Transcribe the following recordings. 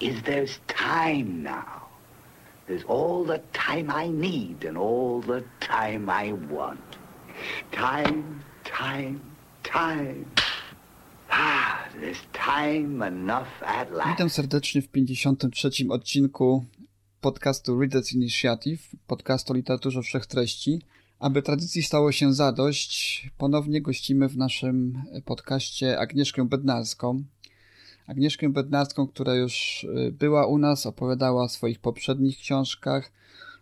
is there's time now. There's all the time I need and all the time I want. Time, time, time. Ah, there's time enough at last. Witam serdecznie w 53. odcinku podcastu Readers Initiative, podcastu o literaturze wszechtreści. Aby tradycji stało się zadość, ponownie gościmy w naszym podcaście Agnieszkę Bednarską. Agnieszkę Bednarską, która już y, była u nas, opowiadała o swoich poprzednich książkach,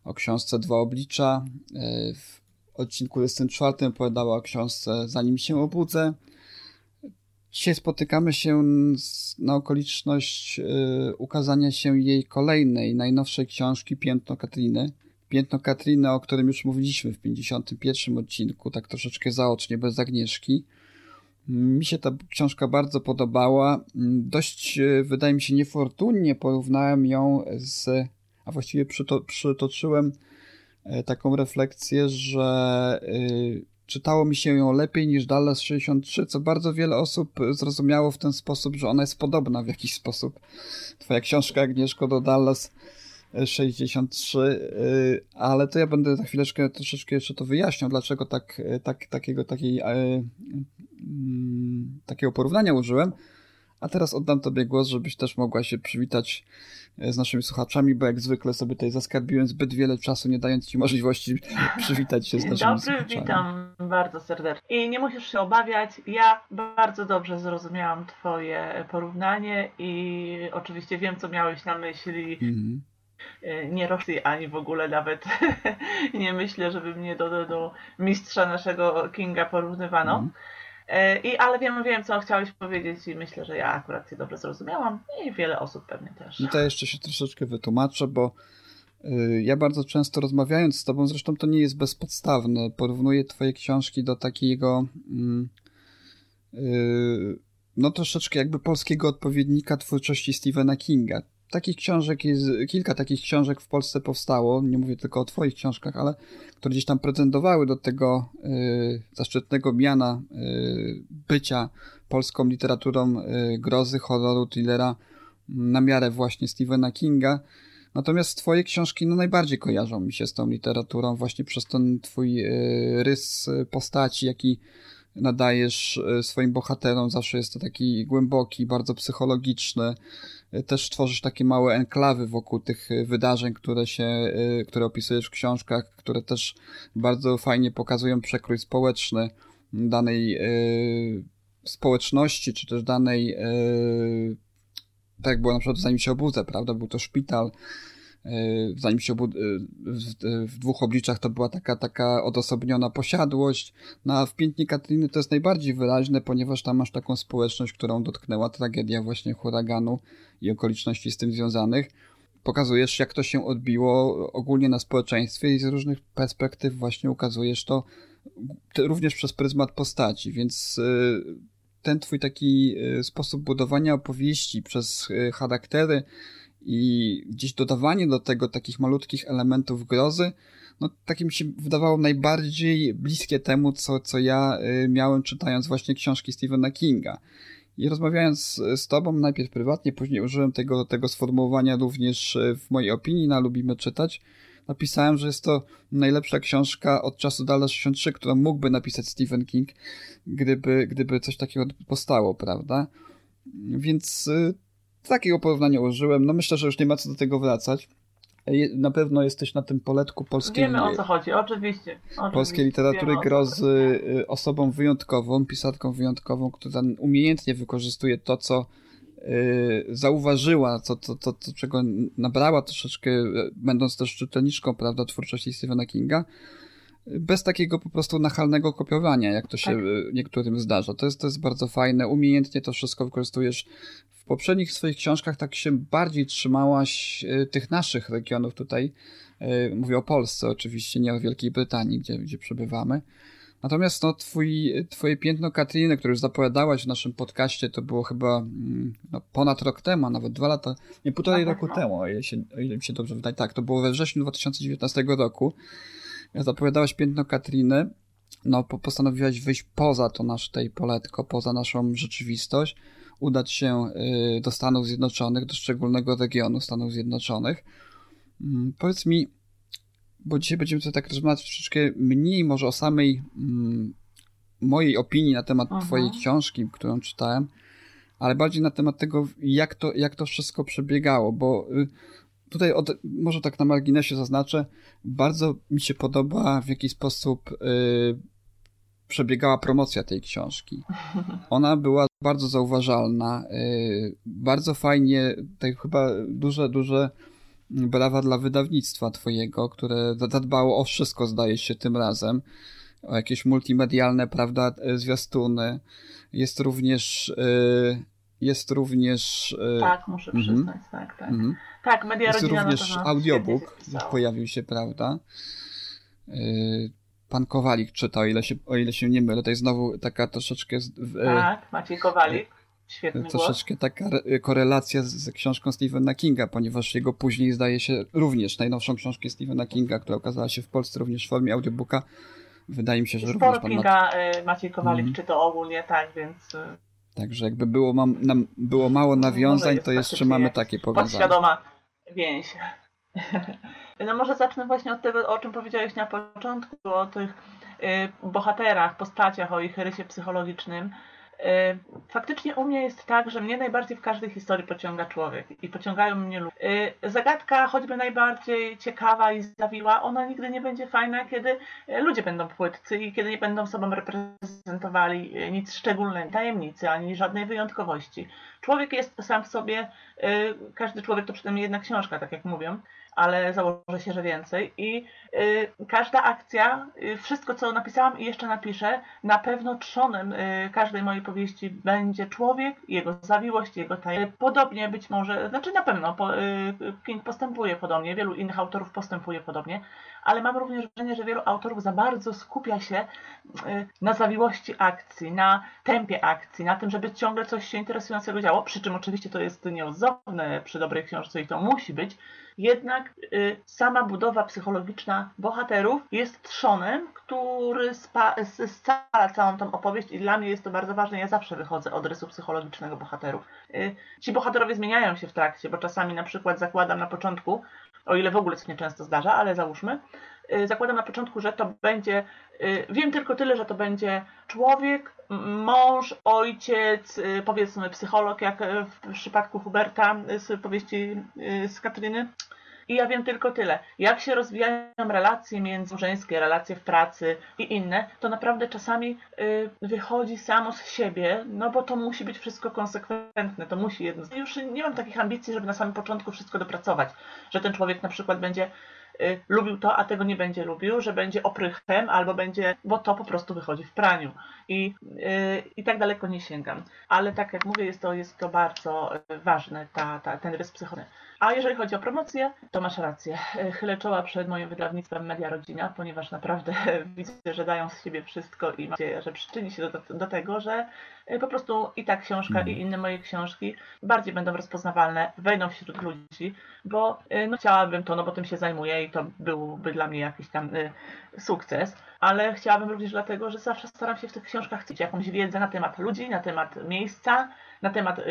o książce Dwa Oblicza. Y, w odcinku 24 opowiadała o książce Zanim się obudzę. Dzisiaj spotykamy się na okoliczność y, ukazania się jej kolejnej, najnowszej książki Piętno Katriny. Piętno Katriny, o którym już mówiliśmy w 51 odcinku, tak troszeczkę zaocznie, bez Agnieszki. Mi się ta książka bardzo podobała. Dość, e, wydaje mi się, niefortunnie porównałem ją z, a właściwie przyto, przytoczyłem e, taką refleksję, że y, czytało mi się ją lepiej niż Dallas 63, co bardzo wiele osób zrozumiało w ten sposób, że ona jest podobna w jakiś sposób. Twoja książka, Agnieszko, do Dallas 63, y, ale to ja będę za chwileczkę troszeczkę jeszcze to wyjaśniał, dlaczego tak, tak, takiego, takiej, y, mm, takiego porównania użyłem. A teraz oddam Tobie głos, żebyś też mogła się przywitać y, z naszymi słuchaczami, bo jak zwykle sobie tutaj zaskarbiłem zbyt wiele czasu, nie dając Ci możliwości przywitać się z naszymi Dobry, słuchaczami. witam bardzo serdecznie. I nie musisz się obawiać, ja bardzo dobrze zrozumiałam Twoje porównanie i oczywiście wiem, co miałeś na myśli. Mhm. Nie Rosji, ani w ogóle nawet nie myślę, żeby mnie do, do, do mistrza naszego Kinga porównywano. E, I, ale wiem, wiem, co chciałeś powiedzieć i myślę, że ja akurat Cię dobrze zrozumiałam i wiele osób pewnie też. No to jeszcze się troszeczkę wytłumaczę, bo y, ja bardzo często rozmawiając z tobą, zresztą to nie jest bezpodstawne, porównuję twoje książki do takiego mm, y, no troszeczkę jakby polskiego odpowiednika twórczości Stephena Kinga. Takich książek jest, kilka takich książek w Polsce powstało, nie mówię tylko o twoich książkach, ale które gdzieś tam pretendowały do tego y, zaszczytnego miana y, bycia polską literaturą y, grozy, horroru, thrillera na miarę właśnie Stephena Kinga. Natomiast twoje książki no, najbardziej kojarzą mi się z tą literaturą właśnie przez ten twój y, rys postaci, jaki nadajesz y, swoim bohaterom. Zawsze jest to taki głęboki, bardzo psychologiczny. Y, Też tworzysz takie małe enklawy wokół tych y, wydarzeń, które się, y, które opisujesz w książkach, które też bardzo fajnie pokazują przekrój społeczny danej społeczności, czy też danej tak jak było na przykład zanim się obudzę, prawda? Był to szpital, zanim się obudzę, w, w dwóch obliczach to była taka, taka odosobniona posiadłość, no a w Pięknie Katriny to jest najbardziej wyraźne, ponieważ tam masz taką społeczność, którą dotknęła tragedia właśnie huraganu i okoliczności z tym związanych. Pokazujesz, jak to się odbiło ogólnie na społeczeństwie i z różnych perspektyw właśnie ukazujesz to również przez pryzmat postaci, więc y, ten twój taki y, sposób budowania opowieści przez y, charaktery i gdzieś dodawanie do tego takich malutkich elementów grozy, no takie mi się wydawało najbardziej bliskie temu, co, co ja y, miałem czytając właśnie książki Stephena Kinga. I rozmawiając z, z tobą, najpierw prywatnie, później użyłem tego, tego sformułowania również y, w mojej opinii na Lubimy Czytać, napisałem, że jest to najlepsza książka od czasu Dallas 63, którą mógłby napisać Stephen King, gdyby, gdyby coś takiego powstało, prawda? Więc y, takiego porównania użyłem. No myślę, że już nie ma co do tego wracać. Na pewno jesteś na tym poletku polskiej, Wiemy o co chodzi, oczywiście. oczywiście. polskiej literatury Wiemy, grozy y, osobą wyjątkową, pisarką wyjątkową, która umiejętnie wykorzystuje to, co y, zauważyła, co, to, to, to, czego nabrała troszeczkę, y, będąc też czytelniczką, prawda, twórczości Stephena Kinga, bez takiego po prostu nachalnego kopiowania, jak to się tak. niektórym zdarza. To jest, to jest bardzo fajne. Umiejętnie to wszystko wykorzystujesz. W poprzednich swoich książkach tak się bardziej trzymałaś tych naszych regionów tutaj. Mówię o Polsce oczywiście, nie o Wielkiej Brytanii, gdzie, gdzie przebywamy. Natomiast no, twój, twoje piętno Katriny, które już zapowiadałaś w naszym podcaście, to było chyba mm, no, ponad rok temu, a nawet dwa lata, nie półtorej roku temu, o ile, się, o ile mi się dobrze wydaje. Tak, to było we wrześniu 2019 roku. Zapowiadałaś piętno Katriny, no postanowiłaś wyjść poza to nasze tej poletko, poza naszą rzeczywistość, udać się y, do Stanów Zjednoczonych, do szczególnego regionu Stanów Zjednoczonych. Mm, powiedz mi, bo dzisiaj będziemy sobie tak rozmawiać troszeczkę mniej może o samej mm, mojej opinii na temat Aha. twojej książki, którą czytałem, ale bardziej na temat tego, jak to, jak to wszystko przebiegało, bo y, tutaj od, może tak na marginesie zaznaczę, bardzo mi się podoba w jaki sposób y, przebiegała promocja tej książki. Ona była bardzo zauważalna, y, bardzo fajnie, tak chyba duże, duże brawa dla wydawnictwa twojego, które zadbało o wszystko, zdaje się, tym razem. O jakieś multimedialne, prawda, e, zwiastuny. Jest również... E, jest również... Tak, muszę mm -hmm. przyznać, tak, tak. Mm -hmm. Tak, media Jest również audiobook, pojawił się, prawda. Pan Kowalik czyta, o ile się, o ile się nie mylę. To jest znowu taka troszeczkę... Tak, Maciej Kowalik. Świetny Troszeczkę głos. taka korelacja z, z, książką Stephena Kinga, ponieważ jego później zdaje się również najnowszą książkę Stephena Kinga, która okazała się w Polsce również w formie audiobooka. Wydaje mi się, że Sporo również Kinga nad... Maciej Kowalik mm. to ogólnie, tak, więc... Y, Także jakby było, mam, nam było mało nawiązań, to jeszcze mamy takie powiązania. Podświadoma więź. No może zacznę właśnie od tego, o czym powiedziałeś na początku, o tych y, bohaterach, postaciach, o ich rysie psychologicznym. E, faktycznie u mnie jest tak, że mnie najbardziej w każdej historii pociąga człowiek i pociągają mnie ludzie. E, zagadka, choćby najbardziej ciekawa i zawiła, ona nigdy nie będzie fajna, kiedy e, ludzie będą płytcy i kiedy nie będą sobą reprezentowali nic szczególnego, tajemnicy, ani żadnej wyjątkowości. Człowiek jest sam w sobie, każdy człowiek to przynajmniej jedna książka, tak jak mówią, ale założę się, że więcej. I y, każda akcja, y, wszystko co napisałam i jeszcze napiszę, na pewno trzonem y, każdej mojej powieści będzie człowiek, jego zawiłość, jego tajemnica. Podobnie być może, znaczy na pewno po, y, King postępuje podobnie, wielu innych autorów postępuje podobnie, ale mam również wrażenie, że wielu autorów za bardzo skupia się y, na zawiłości akcji, na tempie akcji, na tym, żeby ciągle coś się interesującego działo, przy czym oczywiście to jest nieodzowne przy dobrej książce i to musi być, jednak y, sama budowa psychologiczna bohaterów jest trzonem, który scala całą tą opowieść i dla mnie jest to bardzo ważne. Ja zawsze wychodzę od rysu psychologicznego bohaterów. Y, ci bohaterowie zmieniają się w trakcie, bo czasami na przykład zakładam na początku, o ile w ogóle się nieczęsto zdarza, ale załóżmy, y, zakładam na początku, że to będzie, y, wiem tylko tyle, że to będzie człowiek, mąż, ojciec, y, powiedzmy psycholog, jak w przypadku Huberta z powieści z Katryny. I ja wiem tylko tyle. Jak się rozwijają relacje międzyżeńskie, relacje w pracy i inne, to naprawdę czasami wychodzi samo z siebie, no bo to musi być wszystko konsekwentne, to musi jedno. Już nie mam takich ambicji, żeby na samym początku wszystko dopracować, że ten człowiek na przykład będzie Y, lubił to, a tego nie będzie lubił, że będzie oprychem albo będzie, bo to po prostu wychodzi w praniu. I, y, i tak daleko nie sięgam. Ale tak jak mówię, jest to, jest to bardzo y, ważne, ta, ta, ten rys psychologiczny. A jeżeli chodzi o promocję, to masz rację. Chylę czoła przed moim wydawnictwem Media Rodzina, ponieważ naprawdę widzę, że dają z siebie wszystko i mam nadzieję, że przyczyni się do, do tego, że po prostu i ta książka, i inne moje książki bardziej będą rozpoznawalne, wejdą wśród ludzi, bo no, chciałabym to, no bo tym się zajmuję i to byłby dla mnie jakiś tam y, sukces, ale chciałabym również dlatego, że zawsze staram się w tych książkach chcieć jakąś wiedzę na temat ludzi, na temat miejsca, na temat y,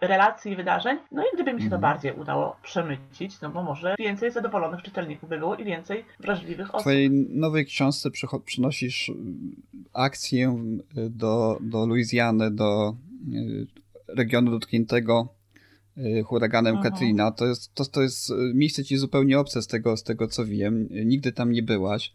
relacji i wydarzeń. No i gdyby mi się to mhm. bardziej udało przemycić, no bo może więcej zadowolonych czytelników by było i więcej wrażliwych osób. W twojej nowej książce przynosisz y, akcję y, do, do Luizjany, do y, regionu dotkniętego huraganem Aha. Katrina, to jest, to, to jest miejsce ci zupełnie obce z tego, z tego, co wiem. Nigdy tam nie byłaś.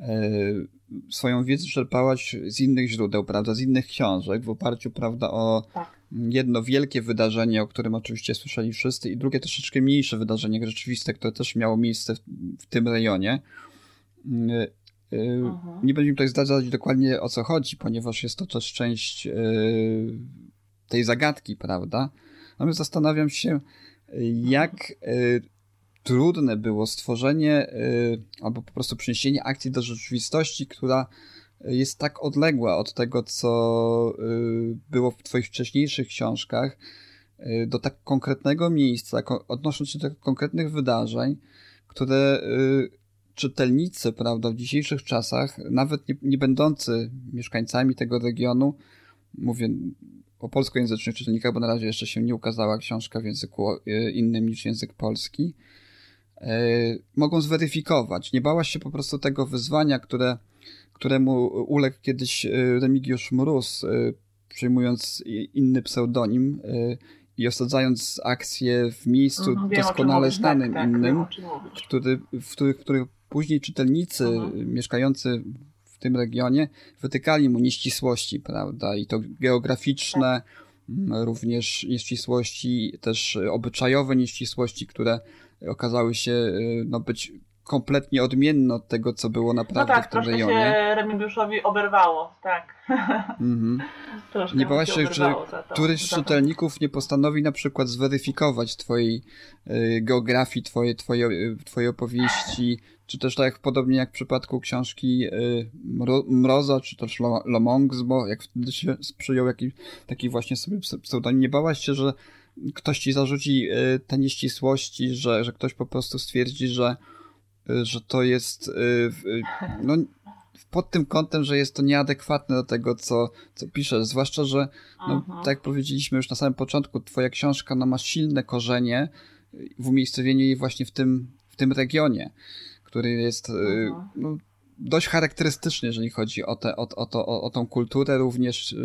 Y, swoją wiedzę czerpałaś z innych źródeł, prawda, z innych książek, w oparciu, prawda, o tak. jedno wielkie wydarzenie, o którym oczywiście słyszeli wszyscy, i drugie troszeczkę mniejsze wydarzenie rzeczywiste, które też miało miejsce w, w tym rejonie. Mhm. Nie będziemy tutaj zdradzać dokładnie o co chodzi, ponieważ jest to też część tej zagadki, prawda? Natomiast zastanawiam się, jak trudne było stworzenie albo po prostu przeniesienie akcji do rzeczywistości, która jest tak odległa od tego, co było w Twoich wcześniejszych książkach, do tak konkretnego miejsca, odnosząc się do konkretnych wydarzeń, które czytelnicy, prawda, w dzisiejszych czasach, nawet nie, nie będący mieszkańcami tego regionu, mówię o polskojęzycznych czytelnikach, bo na razie jeszcze się nie ukazała książka w języku innym niż język polski, mogą zweryfikować. Nie bałaś się po prostu tego wyzwania, które, któremu uległ kiedyś e, Remigiusz Mróz, przyjmując inny pseudonim i osadzając akcję w miejscu Mhm, doskonale tak, znanym tak, innym, który, w których, których później czytelnicy Mhm. mieszkający w tym regionie wytykali mu nieścisłości, prawda? I to geograficzne, m, również nieścisłości, też obyczajowe nieścisłości, które okazały się y, no, być kompletnie odmienne od tego, co było No naprawdę tak, w tym troszkę rejonie. się Remigiuszowi oberwało, tak. Mhm. Troszkę Nie bałaś się, że któryś z czytelników nie postanowi na przykład zweryfikować twojej y, geografii, twoje, twoje, y, twojej opowieści, czy też tak podobnie jak w przypadku książki y, Mro, Mroza, czy też Lo- Lomongs, bo jak wtedy się przyjął jakiś taki właśnie sobie ps- pseudonim, nie bałaś się, że ktoś ci zarzuci y, te nieścisłości, że, że ktoś po prostu stwierdzi, że, y, że to jest y, no, pod tym kątem, że jest to nieadekwatne do tego, co, co piszesz. Zwłaszcza, że no, Mhm. tak jak powiedzieliśmy już na samym początku, twoja książka no, ma silne korzenie w umiejscowieniu jej właśnie w tym, w tym regionie, który jest Mhm. no, dość charakterystyczny, jeżeli chodzi o, te, o, o, to, o, o tą kulturę również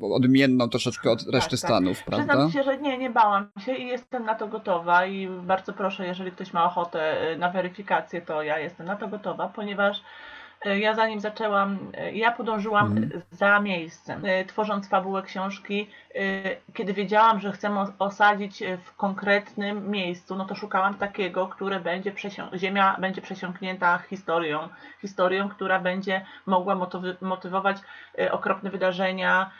odmienną troszeczkę od reszty tak. Stanów, prawda? Przyznam się, że nie, nie bałam się i jestem na to gotowa i bardzo proszę, jeżeli ktoś ma ochotę y, na weryfikację, to ja jestem na to gotowa, ponieważ y, ja zanim zaczęłam, y, ja podążyłam Mhm. za miejscem, tworząc fabułę książki, kiedy wiedziałam, że chcę osadzić w konkretnym miejscu, no to szukałam takiego, które będzie ziemia będzie przesiąknięta historią, historią, która będzie mogła motywować okropne wydarzenia,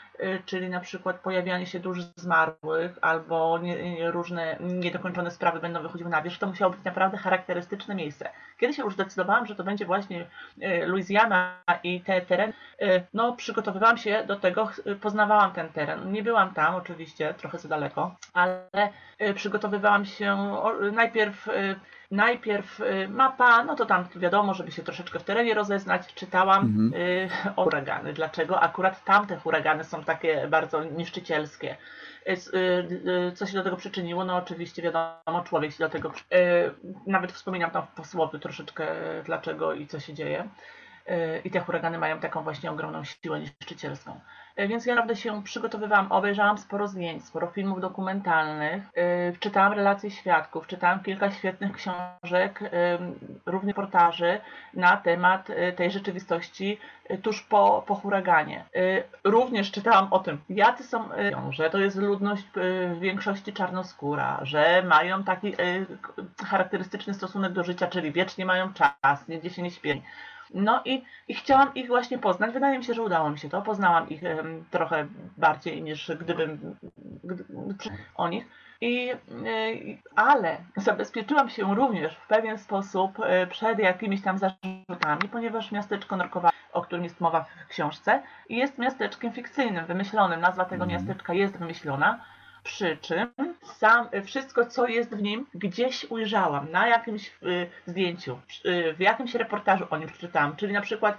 czyli na przykład pojawianie się dusz zmarłych albo nie, różne niedokończone sprawy będą wychodziły na wierzch, to musiało być naprawdę charakterystyczne miejsce. Kiedy się już zdecydowałam, że to będzie właśnie y, Louisiana i te tereny, y, no przygotowywałam się do tego, y, poznawałam ten teren. Nie byłam tam oczywiście, trochę za daleko, ale y, przygotowywałam się najpierw y, Najpierw y, mapa, no to tam wiadomo, żeby się troszeczkę w terenie rozeznać, czytałam Mhm. y, o huragany. Dlaczego akurat tamte huragany są takie bardzo niszczycielskie? Y, y, y, Co się do tego przyczyniło? No oczywiście wiadomo, człowiek się do tego. y, Nawet wspominam tam w posłowie troszeczkę y, dlaczego i co się dzieje. Y, I te huragany mają taką właśnie ogromną siłę niszczycielską. Y, Więc ja naprawdę się przygotowywałam, obejrzałam sporo zdjęć, sporo filmów dokumentalnych, y, czytałam relacje świadków, czytałam kilka świetnych książek, y, również reportaży na temat tej rzeczywistości tuż po, po huraganie. Również czytałam o tym, jacy są, że to jest ludność w większości czarnoskóra, że mają taki charakterystyczny stosunek do życia, czyli wiecznie mają czas, nigdzie się nie śpią. No i, i chciałam ich właśnie poznać. Wydaje mi się, że udało mi się to. Poznałam ich em, trochę bardziej niż gdybym gdy, o nich. I, y, ale zabezpieczyłam się również w pewien sposób y, przed jakimiś tam zarzutami, ponieważ miasteczko Norkowa, o którym jest mowa w książce, jest miasteczkiem fikcyjnym, wymyślonym. Nazwa tego Mhm. miasteczka jest wymyślona. Przy czym sam, wszystko, co jest w nim, gdzieś ujrzałam, na jakimś y, zdjęciu, y, w jakimś reportażu o nim przeczytałam, czyli na przykład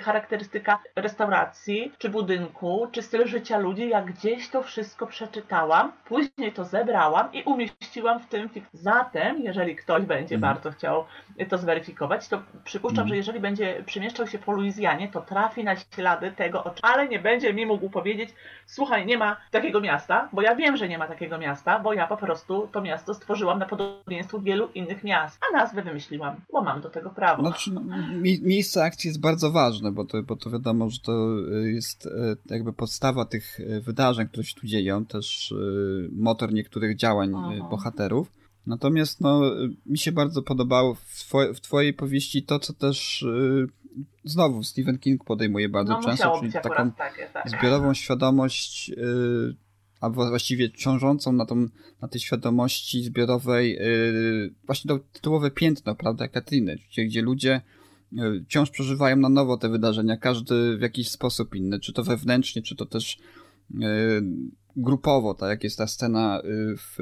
charakterystyka restauracji, czy budynku, czy styl życia ludzi, jak gdzieś to wszystko przeczytałam, później to zebrałam i umieściłam w tym fik- Zatem, jeżeli ktoś będzie Mhm. bardzo chciał to zweryfikować, to przypuszczam, Mhm. że jeżeli będzie przemieszczał się po Luizjanie, to trafi na ślady tego, ale nie będzie mi mógł powiedzieć, słuchaj, nie ma takiego miasta, bo ja wiem, że nie ma takiego miasta, bo ja po prostu to miasto stworzyłam na podobieństwo wielu innych miast, a nazwę wymyśliłam, bo mam do tego prawo. Znaczy, no, mi, miejsce akcji jest bardzo ważne, bo to, bo to wiadomo, że to y, jest y, jakby podstawa tych y, wydarzeń, które się tu dzieją, też motor niektórych działań Aha. bohaterów. Natomiast no, mi się bardzo podobało w, w twojej powieści to, co też znowu Stephen King podejmuje bardzo no, często, czyli taką takie, tak. zbiorową świadomość, yy, albo właściwie ciążącą na, tą, na tej świadomości zbiorowej yy, właśnie to tytułowe piętno, prawda, Katriny, gdzie, gdzie ludzie wciąż przeżywają na nowo te wydarzenia, każdy w jakiś sposób inny, czy to wewnętrznie, czy to też yy, grupowo, tak jak jest ta scena yy, w,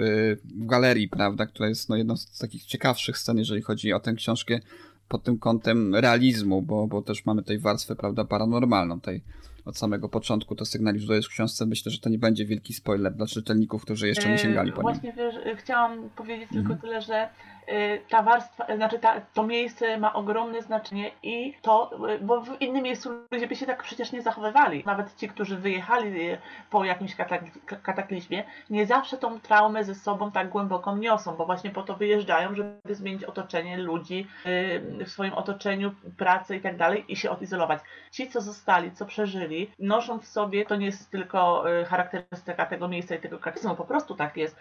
w galerii, prawda, która jest no, jedną z takich ciekawszych scen, jeżeli chodzi o tę książkę pod tym kątem realizmu, bo, bo też mamy tej warstwę, prawda, paranormalną, tej od samego początku to sygnalizujesz w książce. Myślę, że to nie będzie wielki spoiler dla czytelników, którzy jeszcze nie sięgali po nim. Właśnie wiesz, chciałam powiedzieć mhm. tylko tyle, że ta warstwa, znaczy ta, to miejsce ma ogromne znaczenie i to, y, bo w innym miejscu ludzie by się tak przecież nie zachowywali. Nawet ci, którzy wyjechali y, po jakimś kataklizmie, nie zawsze tą traumę ze sobą tak głęboko niosą, bo właśnie po to wyjeżdżają, żeby zmienić otoczenie ludzi w swoim otoczeniu, pracę i tak dalej i się odizolować. Ci, co zostali, co przeżyli, noszą w sobie, to nie jest tylko charakterystyka tego miejsca i tego kataklizmu, po prostu tak jest,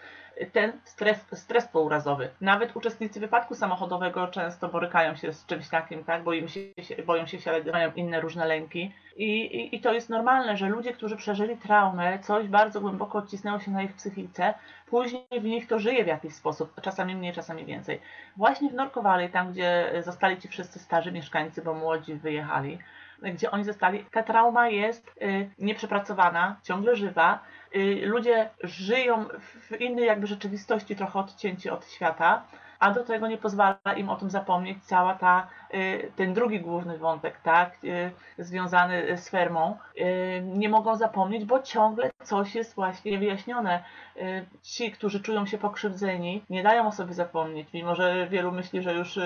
ten stres, stres pourazowy. Nawet uczestnicy wypadku samochodowego często borykają się z czymś takim, tak? Boją się, boją się ale mają inne różne lęki. I, i, I to jest normalne, że ludzie, którzy przeżyli traumę, coś bardzo głęboko odcisnęło się na ich psychice, później w nich to żyje w jakiś sposób, czasami mniej, czasami więcej. Właśnie w Norkowali, tam gdzie zostali ci wszyscy starzy mieszkańcy, bo młodzi wyjechali, gdzie oni zostali, ta trauma jest y, nieprzepracowana, ciągle żywa. Y, ludzie żyją w innej jakby rzeczywistości, trochę odcięci od świata, a do tego nie pozwala im o tym zapomnieć cała ta, y, ten drugi główny wątek, tak, y, związany z fermą. Y, nie mogą zapomnieć, bo ciągle coś jest właśnie niewyjaśnione. Ci, którzy czują się pokrzywdzeni, nie dają o sobie zapomnieć, mimo że wielu myśli, że już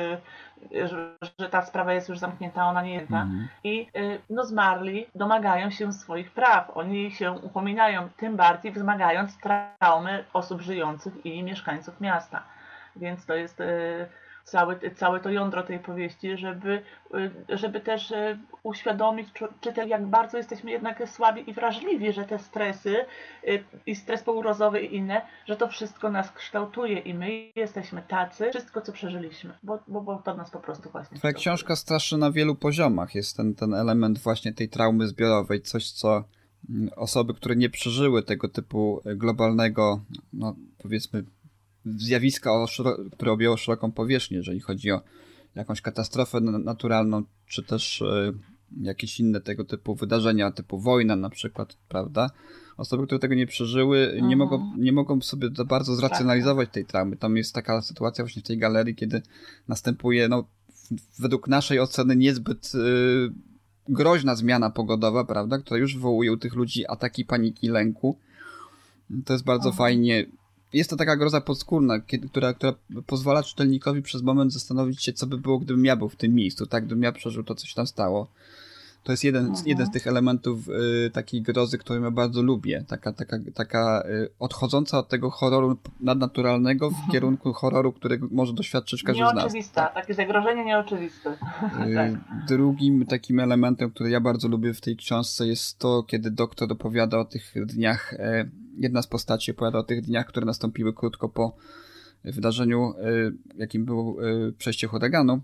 że, że ta sprawa jest już zamknięta, ona nie jest. Mhm. I no zmarli domagają się swoich praw. Oni się upominają, tym bardziej wzmagając traumy osób żyjących i mieszkańców miasta. Więc to jest e, całe, całe to jądro tej powieści, żeby, e, żeby też e, uświadomić czytel, jak bardzo jesteśmy jednak słabi i wrażliwi, że te stresy i stres pourozowy i inne, że to wszystko nas kształtuje i my jesteśmy tacy, wszystko co przeżyliśmy, bo, bo, bo to nas po prostu właśnie Twoja książka straszy na wielu poziomach. Jest ten, ten element właśnie tej traumy zbiorowej, coś co mm, osoby, które nie przeżyły tego typu globalnego, no powiedzmy zjawiska, które objęło szeroką powierzchnię, jeżeli chodzi o jakąś katastrofę naturalną, czy też e, jakieś inne tego typu wydarzenia, typu wojna na przykład, prawda? Osoby, które tego nie przeżyły, nie, mhm. mogą, nie mogą sobie za bardzo zracjonalizować tej traumy. Tam jest taka sytuacja właśnie w tej galerii, kiedy następuje, no, według naszej oceny niezbyt y, groźna zmiana pogodowa, prawda, która już wywołuje u tych ludzi ataki paniki, lęku. To jest bardzo mhm. fajnie jest to taka groza podskórna, która, która pozwala czytelnikowi przez moment zastanowić się, co by było, gdybym ja był w tym miejscu, tak, gdybym ja przeżył to, co się tam stało. To jest jeden, mhm. jeden z tych elementów y, takiej grozy, którą ja bardzo lubię. Taka, taka, taka y, odchodząca od tego horroru nadnaturalnego w mhm. kierunku horroru, którego może doświadczyć każdy z nas. Nieoczywista, tak? takie zagrożenie nieoczywiste. Y, tak. Drugim takim elementem, który ja bardzo lubię w tej książce jest to, kiedy doktor opowiada o tych dniach e, jedna z postaci opowiada o tych dniach, które nastąpiły krótko po wydarzeniu, e, jakim było e, przejście huraganu,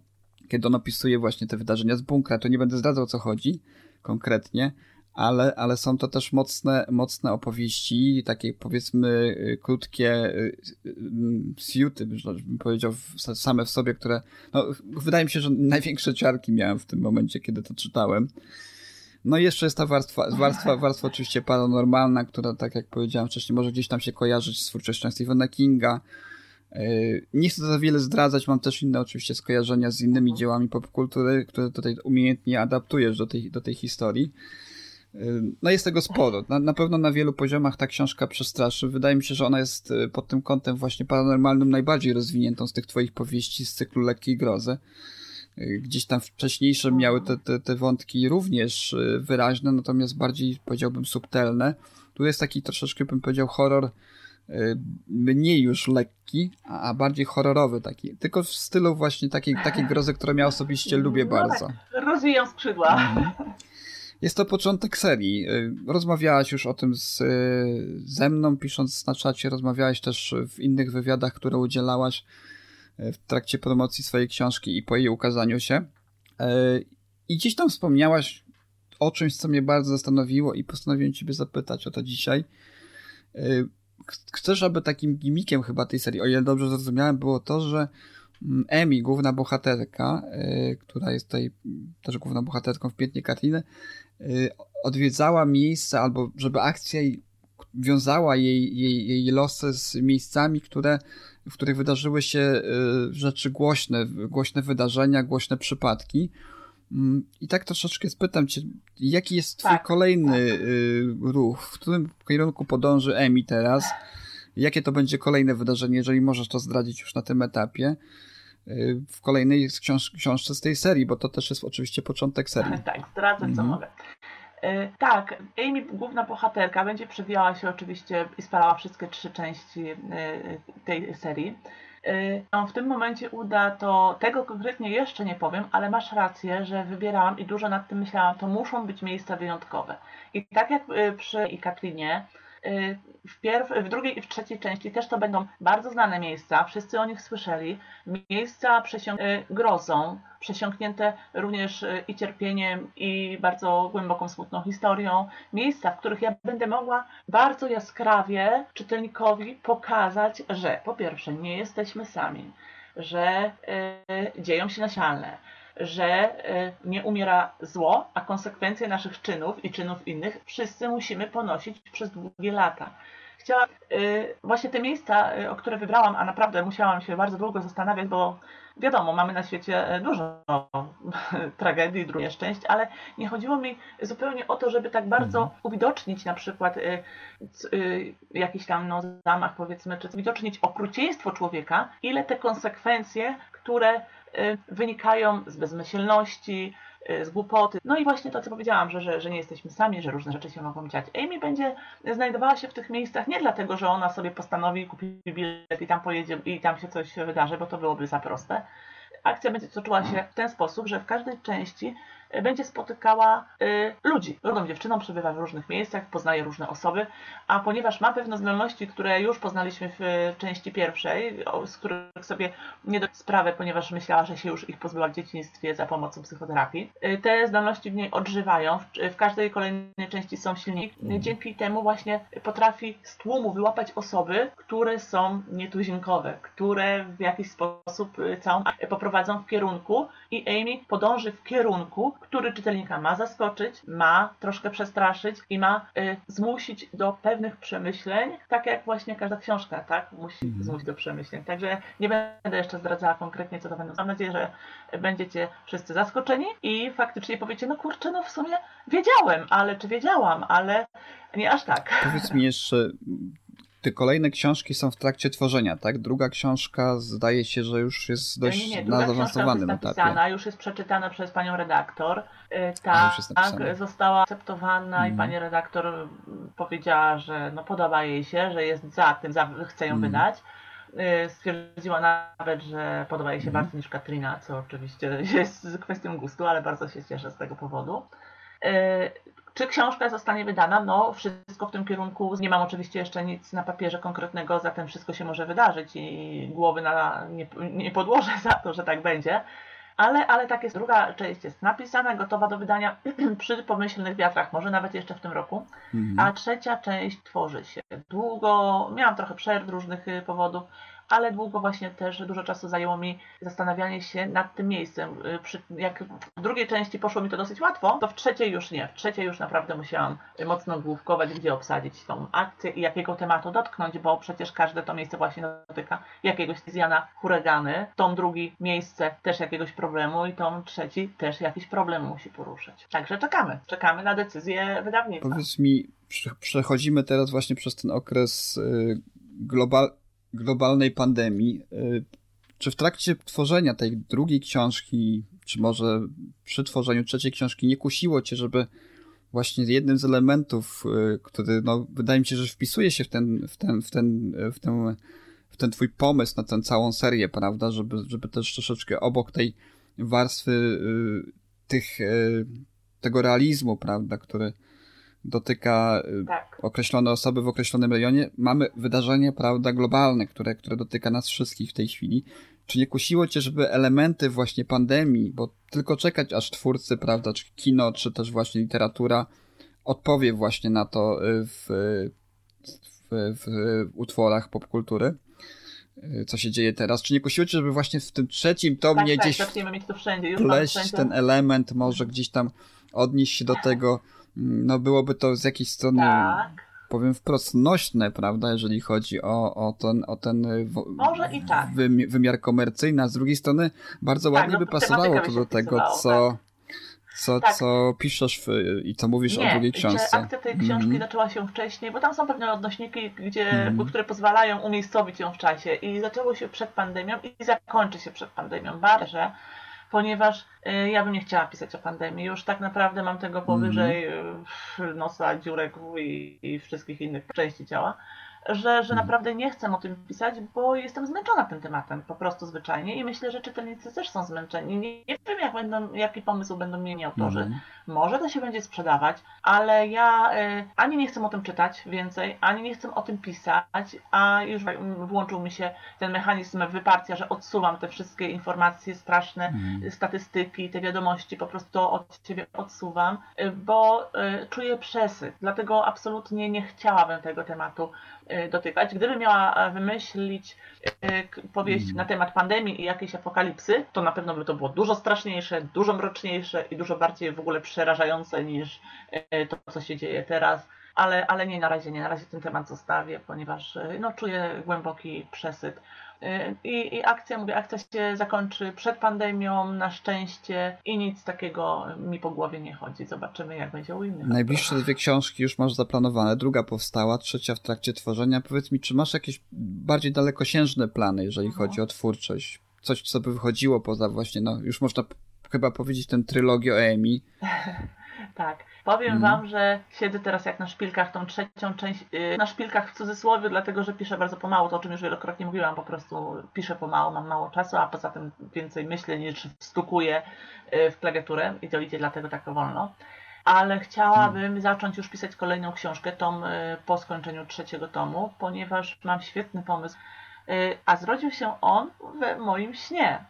kiedy on opisuje właśnie te wydarzenia z bunkra. To nie będę zdradzał, o co chodzi konkretnie, ale, ale są to też mocne, mocne opowieści, takie powiedzmy e, krótkie siuty, bym powiedział, same w sobie, które, no, wydaje mi się, że największe ciarki miałem w tym momencie, kiedy to czytałem. No i jeszcze jest ta warstwa, warstwa, warstwa oczywiście paranormalna, która, tak jak powiedziałem wcześniej, może gdzieś tam się kojarzyć z twórczością Stephena Kinga. E, nie chcę za wiele zdradzać, mam też inne oczywiście skojarzenia z innymi dziełami popkultury, które tutaj umiejętnie adaptujesz do tej, do tej historii. E, no jest tego sporo. Na, na pewno na wielu poziomach ta książka przestraszy. Wydaje mi się, że ona jest e, pod tym kątem właśnie paranormalnym najbardziej rozwiniętą z tych twoich powieści z cyklu Lekkiej Grozy. Gdzieś tam wcześniejsze miały te, te, te wątki również wyraźne, natomiast bardziej powiedziałbym subtelne. Tu jest taki troszeczkę bym powiedział horror mniej już lekki, a bardziej horrorowy taki. Tylko w stylu właśnie takiej, takiej grozy, którą ja osobiście lubię no bardzo. Tak, rozwijam skrzydła. Mhm. Jest to początek serii. Y, rozmawiałaś już o tym z, ze mną, pisząc na czacie, rozmawiałaś też w innych wywiadach, które udzielałaś w trakcie promocji swojej książki i po jej ukazaniu się. I gdzieś tam wspomniałaś o czymś, co mnie bardzo zastanowiło i postanowiłem ciebie zapytać o to dzisiaj. Y, chcesz, aby takim gimikiem chyba tej serii, o ile dobrze zrozumiałem, było to, że mm, Emi, główna bohaterka, y, która jest tutaj też główną bohaterką w Pięknie Katriny, y, odwiedzała miejsca, albo żeby akcja wiązała jej, jej, jej losy z miejscami, które, w których wydarzyły się rzeczy głośne, głośne wydarzenia, głośne przypadki. Mm, I tak troszeczkę spytam cię, jaki jest twój tak, kolejny tak. Y, ruch? W którym kierunku podąży Emi teraz? Jakie to będzie kolejne wydarzenie, jeżeli możesz to zdradzić już na tym etapie? Y, w kolejnej książ książce z tej serii, bo to też jest oczywiście początek serii. Tak, zdradzę co mhm. mogę. Y, tak, Amy, główna bohaterka, będzie przewijała się oczywiście i spalała wszystkie trzy części tej serii. W tym momencie uda to, tego konkretnie jeszcze nie powiem, ale masz rację, że wybierałam i dużo nad tym myślałam, to muszą być miejsca wyjątkowe. I tak jak y, przy i Katrinie, y, w, pierw, w drugiej i w trzeciej części też to będą bardzo znane miejsca, wszyscy o nich słyszeli, miejsca przesiąknięte grozą, przesiąknięte również y, i cierpieniem, i bardzo głęboką, smutną historią, miejsca, w których ja będę mogła bardzo jaskrawie czytelnikowi pokazać, że po pierwsze nie jesteśmy sami, że y, dzieją się nasialne, że y, nie umiera zło, a konsekwencje naszych czynów i czynów innych wszyscy musimy ponosić przez długie lata. Chciałam y, właśnie te miejsca, y, o które wybrałam, a naprawdę musiałam się bardzo długo zastanawiać, bo wiadomo, mamy na świecie dużo tragedii, dużo nieszczęść, ale nie chodziło mi zupełnie o to, żeby tak bardzo mhm. uwidocznić na przykład jakiś tam no, zamach, powiedzmy, czy uwidocznić okrucieństwo człowieka, ile te konsekwencje, które wynikają z bezmyślności, y, z głupoty. No i właśnie to, co powiedziałam, że, że, że nie jesteśmy sami, że różne rzeczy się mogą dziać. Amy będzie znajdowała się w tych miejscach nie dlatego, że ona sobie postanowi kupić bilet i tam pojedzie i tam się coś wydarzy, bo to byłoby za proste. Akcja będzie toczyła się w ten sposób, że w każdej części będzie spotykała y, ludzi. Młodą dziewczyną przebywa w różnych miejscach, poznaje różne osoby, a ponieważ ma pewne zdolności, które już poznaliśmy w części pierwszej, z których sobie nie do sprawę, ponieważ myślała, że się już ich pozbyła w dzieciństwie za pomocą psychoterapii, y, te zdolności w niej odżywają. W, w każdej kolejnej części są silniki. Mhm. Dzięki temu właśnie potrafi z tłumu wyłapać osoby, które są nietuzinkowe, które w jakiś sposób y, całą poprowadzą w kierunku i Amy podąży w kierunku, który czytelnika ma zaskoczyć, ma troszkę przestraszyć i ma y, zmusić do pewnych przemyśleń, tak jak właśnie każda książka, tak? Musi mhm. zmusić do przemyśleń. Także nie będę jeszcze zdradzała konkretnie, co to będą. Mam nadzieję, że będziecie wszyscy zaskoczeni i faktycznie powiecie, no kurczę, no w sumie wiedziałem, ale czy wiedziałam, ale nie aż tak. Powiedz mi jeszcze, te kolejne książki są w trakcie tworzenia, tak? Druga książka zdaje się, że już jest dość nie, nie, na zaawansowanym jest napisana, etapie. już jest przeczytana przez panią redaktor. Tak, tak została akceptowana mm. i mhm. pani redaktor powiedziała, że no podoba jej się, że jest za tym, za, chce ją mm. wydać. Y, stwierdziła nawet, że podoba jej się mm. bardziej niż Katrina, co oczywiście jest kwestią gustu, ale bardzo się cieszę z tego powodu. Czy książka zostanie wydana? No, wszystko w tym kierunku. Nie mam oczywiście jeszcze nic na papierze konkretnego, zatem wszystko się może wydarzyć i głowy na, nie, nie podłożę za to, że tak będzie. Ale, ale tak jest. Druga część jest napisana, gotowa do wydania przy pomyślnych wiatrach, może nawet jeszcze w tym roku. Mhm. A trzecia część tworzy się. Długo, miałam trochę przerw różnych y, powodów, ale długo właśnie też dużo czasu zajęło mi zastanawianie się nad tym miejscem. Y, przy, jak w drugiej części poszło mi to dosyć łatwo, to w trzeciej już nie. W trzeciej już naprawdę musiałam mocno główkować, gdzie obsadzić tą akcję i jakiego tematu dotknąć, bo przecież każde to miejsce właśnie dotyka jakiegoś zjana huragany, tą drugi miejsce też jakiegoś problemu i tą trzeci też jakiś problem musi poruszyć. Także czekamy. Czekamy na decyzję wydawnictwa. Powiedz mi, przechodzimy teraz właśnie przez ten okres y, global globalnej pandemii. Y, czy w trakcie tworzenia tej drugiej książki, czy może przy tworzeniu trzeciej książki nie kusiło cię, żeby właśnie jednym z elementów, y, który no, wydaje mi się, że wpisuje się w ten, w ten, w ten, w ten, w ten twój pomysł na tę całą serię, prawda, żeby, żeby też troszeczkę obok tej warstwy y, tych, tego realizmu, prawda, który, dotyka y, Tak. określone osoby w określonym rejonie. Mamy wydarzenie, prawda, globalne, które, które dotyka nas wszystkich w tej chwili. Czy nie kusiło cię, żeby elementy właśnie pandemii, bo tylko czekać aż twórcy, prawda, czy kino, czy też właśnie literatura odpowie właśnie na to y, w, w, w utworach popkultury, y, co się dzieje teraz. Czy nie kusiło cię, żeby właśnie w tym trzecim tomie tak, tak, gdzieś mieć to wszędzie. Już wszędzie. ten element, może gdzieś tam odnieść się do tego, no byłoby to z jakiejś strony, Tak. powiem wprost, nośne, prawda, jeżeli chodzi o, o ten, o ten y, wo- Może i tak. wymi- wymiar komercyjny, a z drugiej strony bardzo Tak, ładnie no by pasowało to do tego, co, co, Tak. co piszesz w, i co mówisz o Nie, drugiej książce. że akcja tej książki Mhm. zaczęła się wcześniej, bo tam są pewne odnośniki, gdzie, Mhm. które pozwalają umiejscowić ją w czasie i zaczęło się przed pandemią i zakończy się przed pandemią. Bardzo, ponieważ y, ja bym nie chciała pisać o pandemii. Już tak naprawdę mam tego powyżej y, nosa, dziurek i, i wszystkich innych części ciała. Że, że Mhm. naprawdę nie chcę o tym pisać, bo jestem zmęczona tym tematem, po prostu zwyczajnie i myślę, że czytelnicy też są zmęczeni. Nie, nie wiem, jak będą, jaki pomysł będą mieli autorzy. Mhm. Może to się będzie sprzedawać, ale ja y, ani nie chcę o tym czytać więcej, ani nie chcę o tym pisać, a już włączył mi się ten mechanizm wyparcia, że odsuwam te wszystkie informacje straszne, Mhm. statystyki, te wiadomości, po prostu od ciebie odsuwam, y, bo y, czuję przesyt. Dlatego absolutnie nie chciałabym tego tematu dotykać. Gdybym miała e, wymyślić y, powieść Mhm. na temat pandemii i jakiejś apokalipsy, to na pewno by to było dużo straszniejsze, dużo mroczniejsze i dużo bardziej w ogóle przerażające niż y, to, co się dzieje teraz. Ale, ale nie na razie, nie na razie ten temat zostawię, ponieważ y, no, czuję głęboki przesyt. Y, I, I akcja, mówię, akcja się zakończy przed pandemią, na szczęście i nic takiego mi po głowie nie chodzi. Zobaczymy, jak będzie u innych. Najbliższe dwie książki już masz zaplanowane, druga powstała, trzecia w trakcie tworzenia. Powiedz mi, czy masz jakieś bardziej dalekosiężne plany, jeżeli Mhm. chodzi o twórczość? Coś, co by wychodziło poza właśnie, no już można chyba powiedzieć tę trylogię o Emi. Tak. Powiem Mhm. wam, że siedzę teraz jak na szpilkach, tą trzecią część, yy, na szpilkach w cudzysłowie, dlatego że piszę bardzo pomału, to o czym już wielokrotnie mówiłam, po prostu piszę pomału, mam mało czasu, a poza tym więcej myślę niż wstukuję yy, w klawiaturę i to idzie dlatego tak wolno. Ale chciałabym zacząć już pisać kolejną książkę, tom yy, po skończeniu trzeciego tomu, ponieważ mam świetny pomysł, yy, a zrodził się on we moim śnie.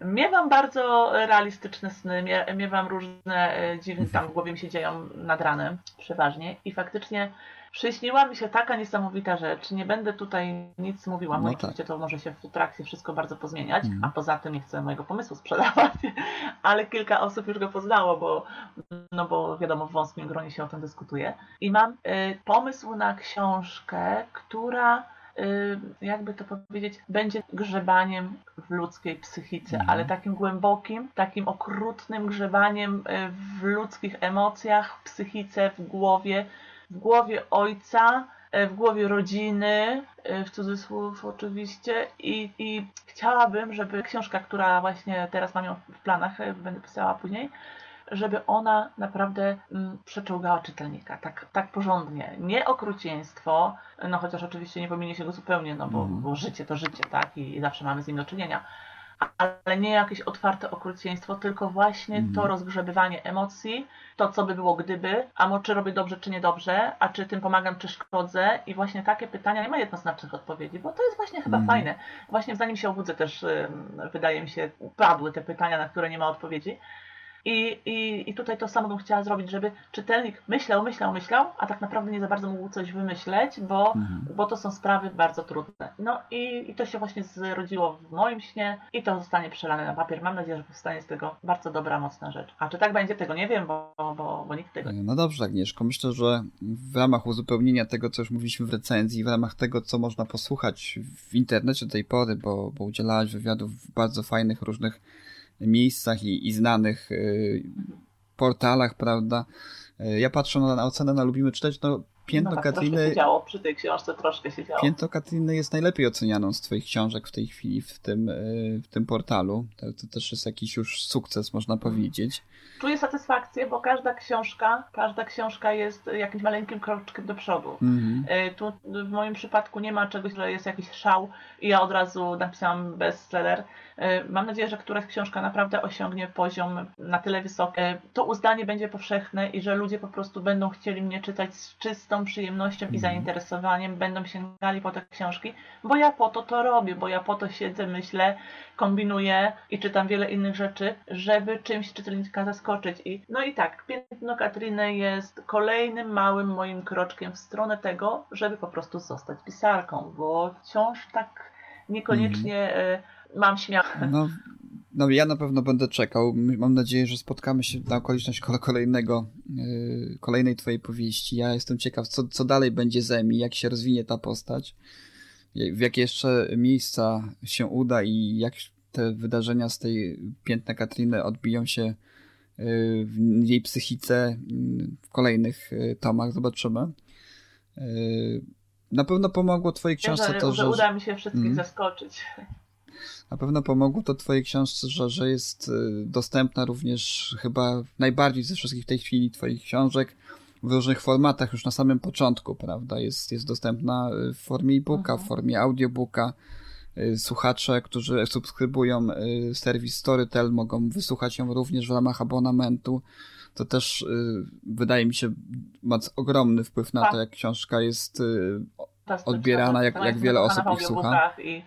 Miewam bardzo realistyczne sny, mie- miewam różne e, dziwne, tam w głowie mi się dzieją nad ranem przeważnie i faktycznie przyśniła mi się taka niesamowita rzecz. Nie będę tutaj nic mówiła, bo No tak. oczywiście to może się w trakcie wszystko bardzo pozmieniać, Mhm. a poza tym nie chcę mojego pomysłu sprzedawać, ale kilka osób już go poznało, bo, no bo wiadomo, w wąskim gronie się o tym dyskutuje. I mam e, pomysł na książkę, która y, jakby to powiedzieć, będzie grzebaniem w ludzkiej psychice, Mhm. ale takim głębokim, takim okrutnym grzebaniem y, w ludzkich emocjach, w psychice, w głowie, w głowie ojca, y, w głowie rodziny, y, w cudzysłów oczywiście i, i chciałabym, żeby książka, która właśnie teraz mam ją w planach, y, będę pisała później, żeby ona naprawdę mm, przeczołgała czytelnika, tak, tak porządnie. Nie okrucieństwo, no chociaż oczywiście nie pominie się go zupełnie, no bo, Mhm. bo życie to życie, tak, i, i zawsze mamy z nim do czynienia. Ale nie jakieś otwarte okrucieństwo, tylko właśnie Mhm. to rozgrzebywanie emocji, to co by było gdyby, a czy robię dobrze, czy niedobrze, a czy tym pomagam, czy szkodzę. I właśnie takie pytania nie ma jednoznacznych odpowiedzi, bo to jest właśnie chyba Mhm. fajne. Właśnie zanim się obudzę też, wydaje mi się, padły te pytania, na które nie ma odpowiedzi. I, i, I tutaj to samo bym chciała zrobić, żeby czytelnik myślał, myślał, myślał, a tak naprawdę nie za bardzo mógł coś wymyśleć, bo, Mhm. bo to są sprawy bardzo trudne. No i, i to się właśnie zrodziło w moim śnie i to zostanie przelane na papier. Mam nadzieję, że powstanie z tego bardzo dobra, mocna rzecz. A czy tak będzie, tego nie wiem, bo, bo, bo nikt tego nie No dobrze, Agnieszko. Myślę, że w ramach uzupełnienia tego, co już mówiliśmy w recenzji, w ramach tego, co można posłuchać w internecie do tej pory, bo, bo udzielałaś wywiadów w bardzo fajnych, różnych miejscach i, i znanych y, portalach, prawda? Y, ja patrzę na, na ocenę na Lubimy Czytać, no Piętno no tak, Katriny... się działo przy tej książce, troszkę się działo. Piętno Katriny jest najlepiej ocenianą z twoich książek w tej chwili w tym, y, w tym portalu. To, to też jest jakiś już sukces, można powiedzieć. Czuję satysfakcję, bo każda książka, każda książka jest jakimś maleńkim kroczkiem do przodu. Mhm. Tu w moim przypadku nie ma czegoś, że jest jakiś szał i ja od razu napisałam bestseller. Y, Mam nadzieję, że któraś książka naprawdę osiągnie poziom na tyle wysoki. Y, To uznanie będzie powszechne i że ludzie po prostu będą chcieli mnie czytać z czystą przyjemnością i Mhm. zainteresowaniem, będą sięgali po te książki, bo ja po to to robię, bo ja po to siedzę, myślę, kombinuję i czytam wiele innych rzeczy, żeby czymś czytelnika zaskoczyć. I, no i tak, Piętno Katryny jest kolejnym małym moim kroczkiem w stronę tego, żeby po prostu zostać pisarką, bo wciąż tak niekoniecznie y, mam śmiało. No, no ja na pewno będę czekał. Mam nadzieję, że spotkamy się na okoliczność kole- kolejnego, yy, kolejnej twojej powieści. Ja jestem ciekaw, co, co dalej będzie z Emi, jak się rozwinie ta postać, w jakie jeszcze miejsca się uda i jak te wydarzenia z tej piętna Katriny odbiją się yy, w jej psychice yy, w kolejnych yy, tomach. Zobaczymy. Na pewno pomogło twojej Wiem, książce że, to, że uda mi się wszystkich Mhm. zaskoczyć. Na pewno pomogło to twojej książce, że, że jest y, dostępna również chyba najbardziej ze wszystkich w tej chwili twoich książek w różnych formatach już na samym początku, prawda? Jest, jest dostępna w formie e-booka, w Mhm. formie audiobooka. Y, Słuchacze, którzy subskrybują y, serwis Storytel, mogą wysłuchać ją również w ramach abonamentu. To też wydaje mi się ma ogromny wpływ na to, Tak. jak książka jest odbierana, jak- jak wiele osób ich słucha. I,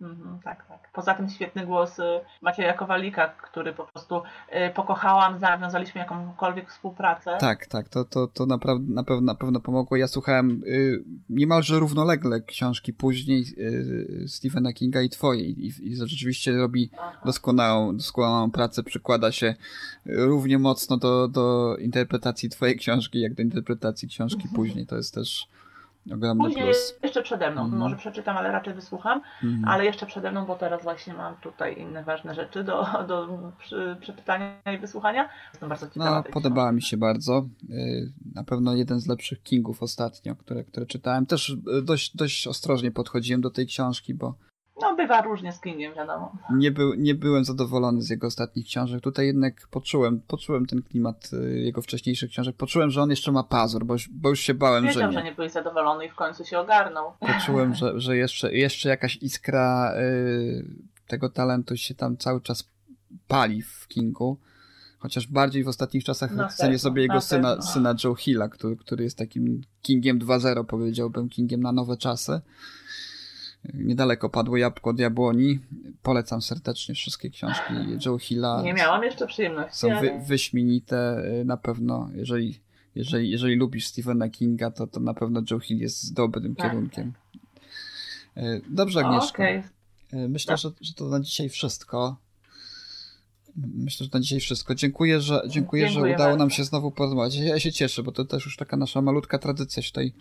mhm, tak, tak. Poza tym świetny głos y, Macieja Kowalika, który po prostu y, pokochałam, zawiązaliśmy jakąkolwiek współpracę. Tak, tak, to, to, to naprawdę, na, pewno, na pewno pomogło. Ja słuchałem y, niemalże równolegle książki później y, Stephena Kinga i twojej i, i rzeczywiście robi Aha. doskonałą, doskonałą pracę, przykłada się równie mocno do, do interpretacji twojej książki, jak do interpretacji książki później. To jest też ogromny Później plus. jeszcze przede mną, Mhm. może przeczytam, ale raczej wysłucham, Mhm. ale jeszcze przede mną, bo teraz właśnie mam tutaj inne ważne rzeczy do, do przy, przeczytania i wysłuchania. Jestem bardzo ciekawa No, podobała mi się bardzo. Y, Na pewno jeden z lepszych Kingów ostatnio, które, które czytałem. Też y, dość, dość ostrożnie podchodziłem do tej książki, bo No bywa różnie z Kingiem, wiadomo. nie, był, nie byłem zadowolony z jego ostatnich książek. Tutaj jednak poczułem, poczułem ten klimat y, jego wcześniejszych książek. Poczułem, że on jeszcze ma pazur, bo już, bo już się bałem, że Wiedział, nie. że nie byłeś zadowolony i w końcu się ogarnął. Poczułem, że, że jeszcze, jeszcze jakaś iskra y, tego talentu się tam cały czas pali w Kingu. Chociaż bardziej w ostatnich czasach Na cenię sobie jego na syna, pewno. syna Joe Hilla, który, który jest takim Kingiem 2.0, powiedziałbym, Kingiem na nowe czasy. Niedaleko padło jabłko od jabłoni. Polecam serdecznie wszystkie książki Joe Hilla. Nie miałam jeszcze przyjemności, Są wy, wyśmienite y, na pewno. Jeżeli, jeżeli, jeżeli lubisz Stephena Kinga, to, to na pewno Joe Hill jest dobrym Tak, kierunkiem. Y, Dobrze, Agnieszko. Okej, Y, Myślę, że, że to na dzisiaj wszystko. Myślę, że na dzisiaj wszystko. Dziękuję, że, dziękuję, że Dziękuję udało nam bardzo. się znowu porozmawiać. Ja się cieszę, bo to też już taka nasza malutka tradycja się tutaj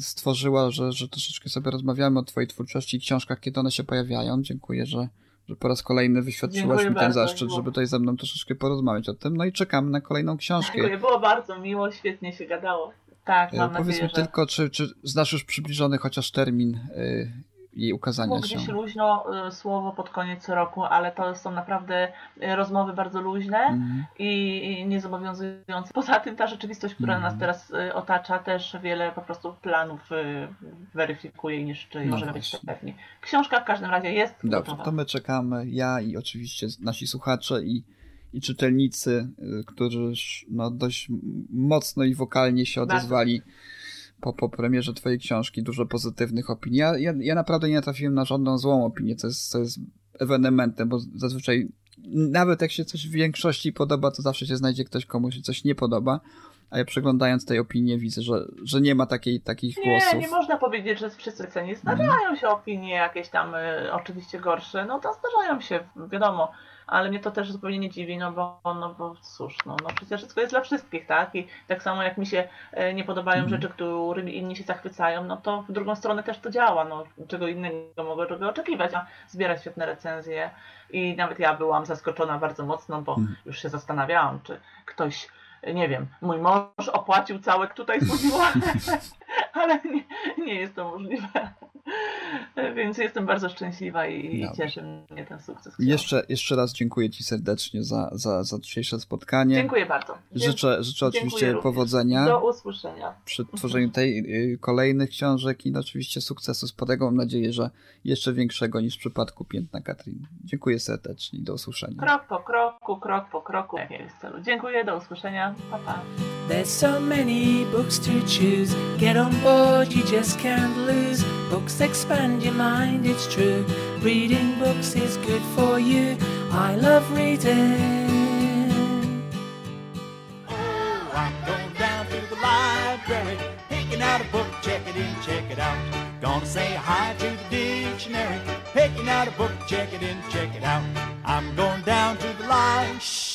stworzyła, że, że troszeczkę sobie rozmawiamy o twojej twórczości i książkach, kiedy one się pojawiają. Dziękuję, że, że po raz kolejny wyświadczyłaś Dziękuję mi ten bardzo, zaszczyt, było. żeby tutaj ze mną troszeczkę porozmawiać o tym. No i czekamy na kolejną książkę. Dziękuję, było bardzo miło, świetnie się gadało. Tak, Y, mam Powiedz nadzieję, mi że tylko, czy, czy znasz już przybliżony chociaż termin y, jej ukazania było się? gdzieś luźno y, słowo pod koniec roku, ale to są naprawdę y, rozmowy bardzo luźne Mhm. i niezobowiązujące. Poza tym ta rzeczywistość, która Mhm. nas teraz y, otacza, też wiele po prostu planów weryfikuje i niszczy No możemy być właśnie. pewni. Książka w każdym razie jest Dobrze, gotowa. to my czekamy, ja i oczywiście nasi słuchacze i, i czytelnicy, którzy no, dość mocno i wokalnie się Bardzo. Po, po premierze twojej książki, dużo pozytywnych opinii. Ja, ja, ja naprawdę nie natrafiłem na żadną złą opinię, co jest, co jest ewenementem, bo zazwyczaj nawet jak się coś w większości podoba, to zawsze się znajdzie ktoś, komu się coś nie podoba, a ja przeglądając tej opinię widzę, że, że nie ma takiej, takich głosów. Nie, nie można powiedzieć, że wszyscy ceni. Zdarzają się opinie jakieś tam y, oczywiście gorsze, no to zdarzają się, wiadomo, ale mnie to też zupełnie nie dziwi, no bo, no bo cóż, no, no przecież wszystko jest dla wszystkich, tak? I tak samo jak mi się e, nie podobają Mhm. rzeczy, którymi inni się zachwycają, no to w drugą stronę też to działa, no czego innego mogę czego oczekiwać, a zbierać świetne recenzje i nawet ja byłam zaskoczona bardzo mocno, bo Mhm. już się zastanawiałam, czy ktoś nie wiem, mój mąż opłacił całe tutaj służyła, ale nie, nie jest to możliwe. Więc jestem bardzo szczęśliwa i Dobrze. cieszy mnie ten sukces. Jeszcze, jeszcze raz dziękuję Ci serdecznie za, za, za dzisiejsze spotkanie. Dziękuję bardzo. Życzę, życzę oczywiście również. powodzenia Do usłyszenia. przy tworzeniu tej y, kolejnych książek i oczywiście sukcesu z podego. Mam nadzieję, że jeszcze większego niż w przypadku Piętna Katrin. Dziękuję serdecznie i do usłyszenia. Krok po kroku, krok po kroku. Jak jest celu. Dziękuję, do usłyszenia. Pa, pa. There's so many books to choose. Get on board, you just can't lose. Books expand expand your mind, it's true. Reading books is good for you. I love reading. Oh, I'm going down to the library, picking out a book, check it in, check it out. Gonna say hi to the dictionary, picking out a book, check it in, check it out. I'm going down to the library.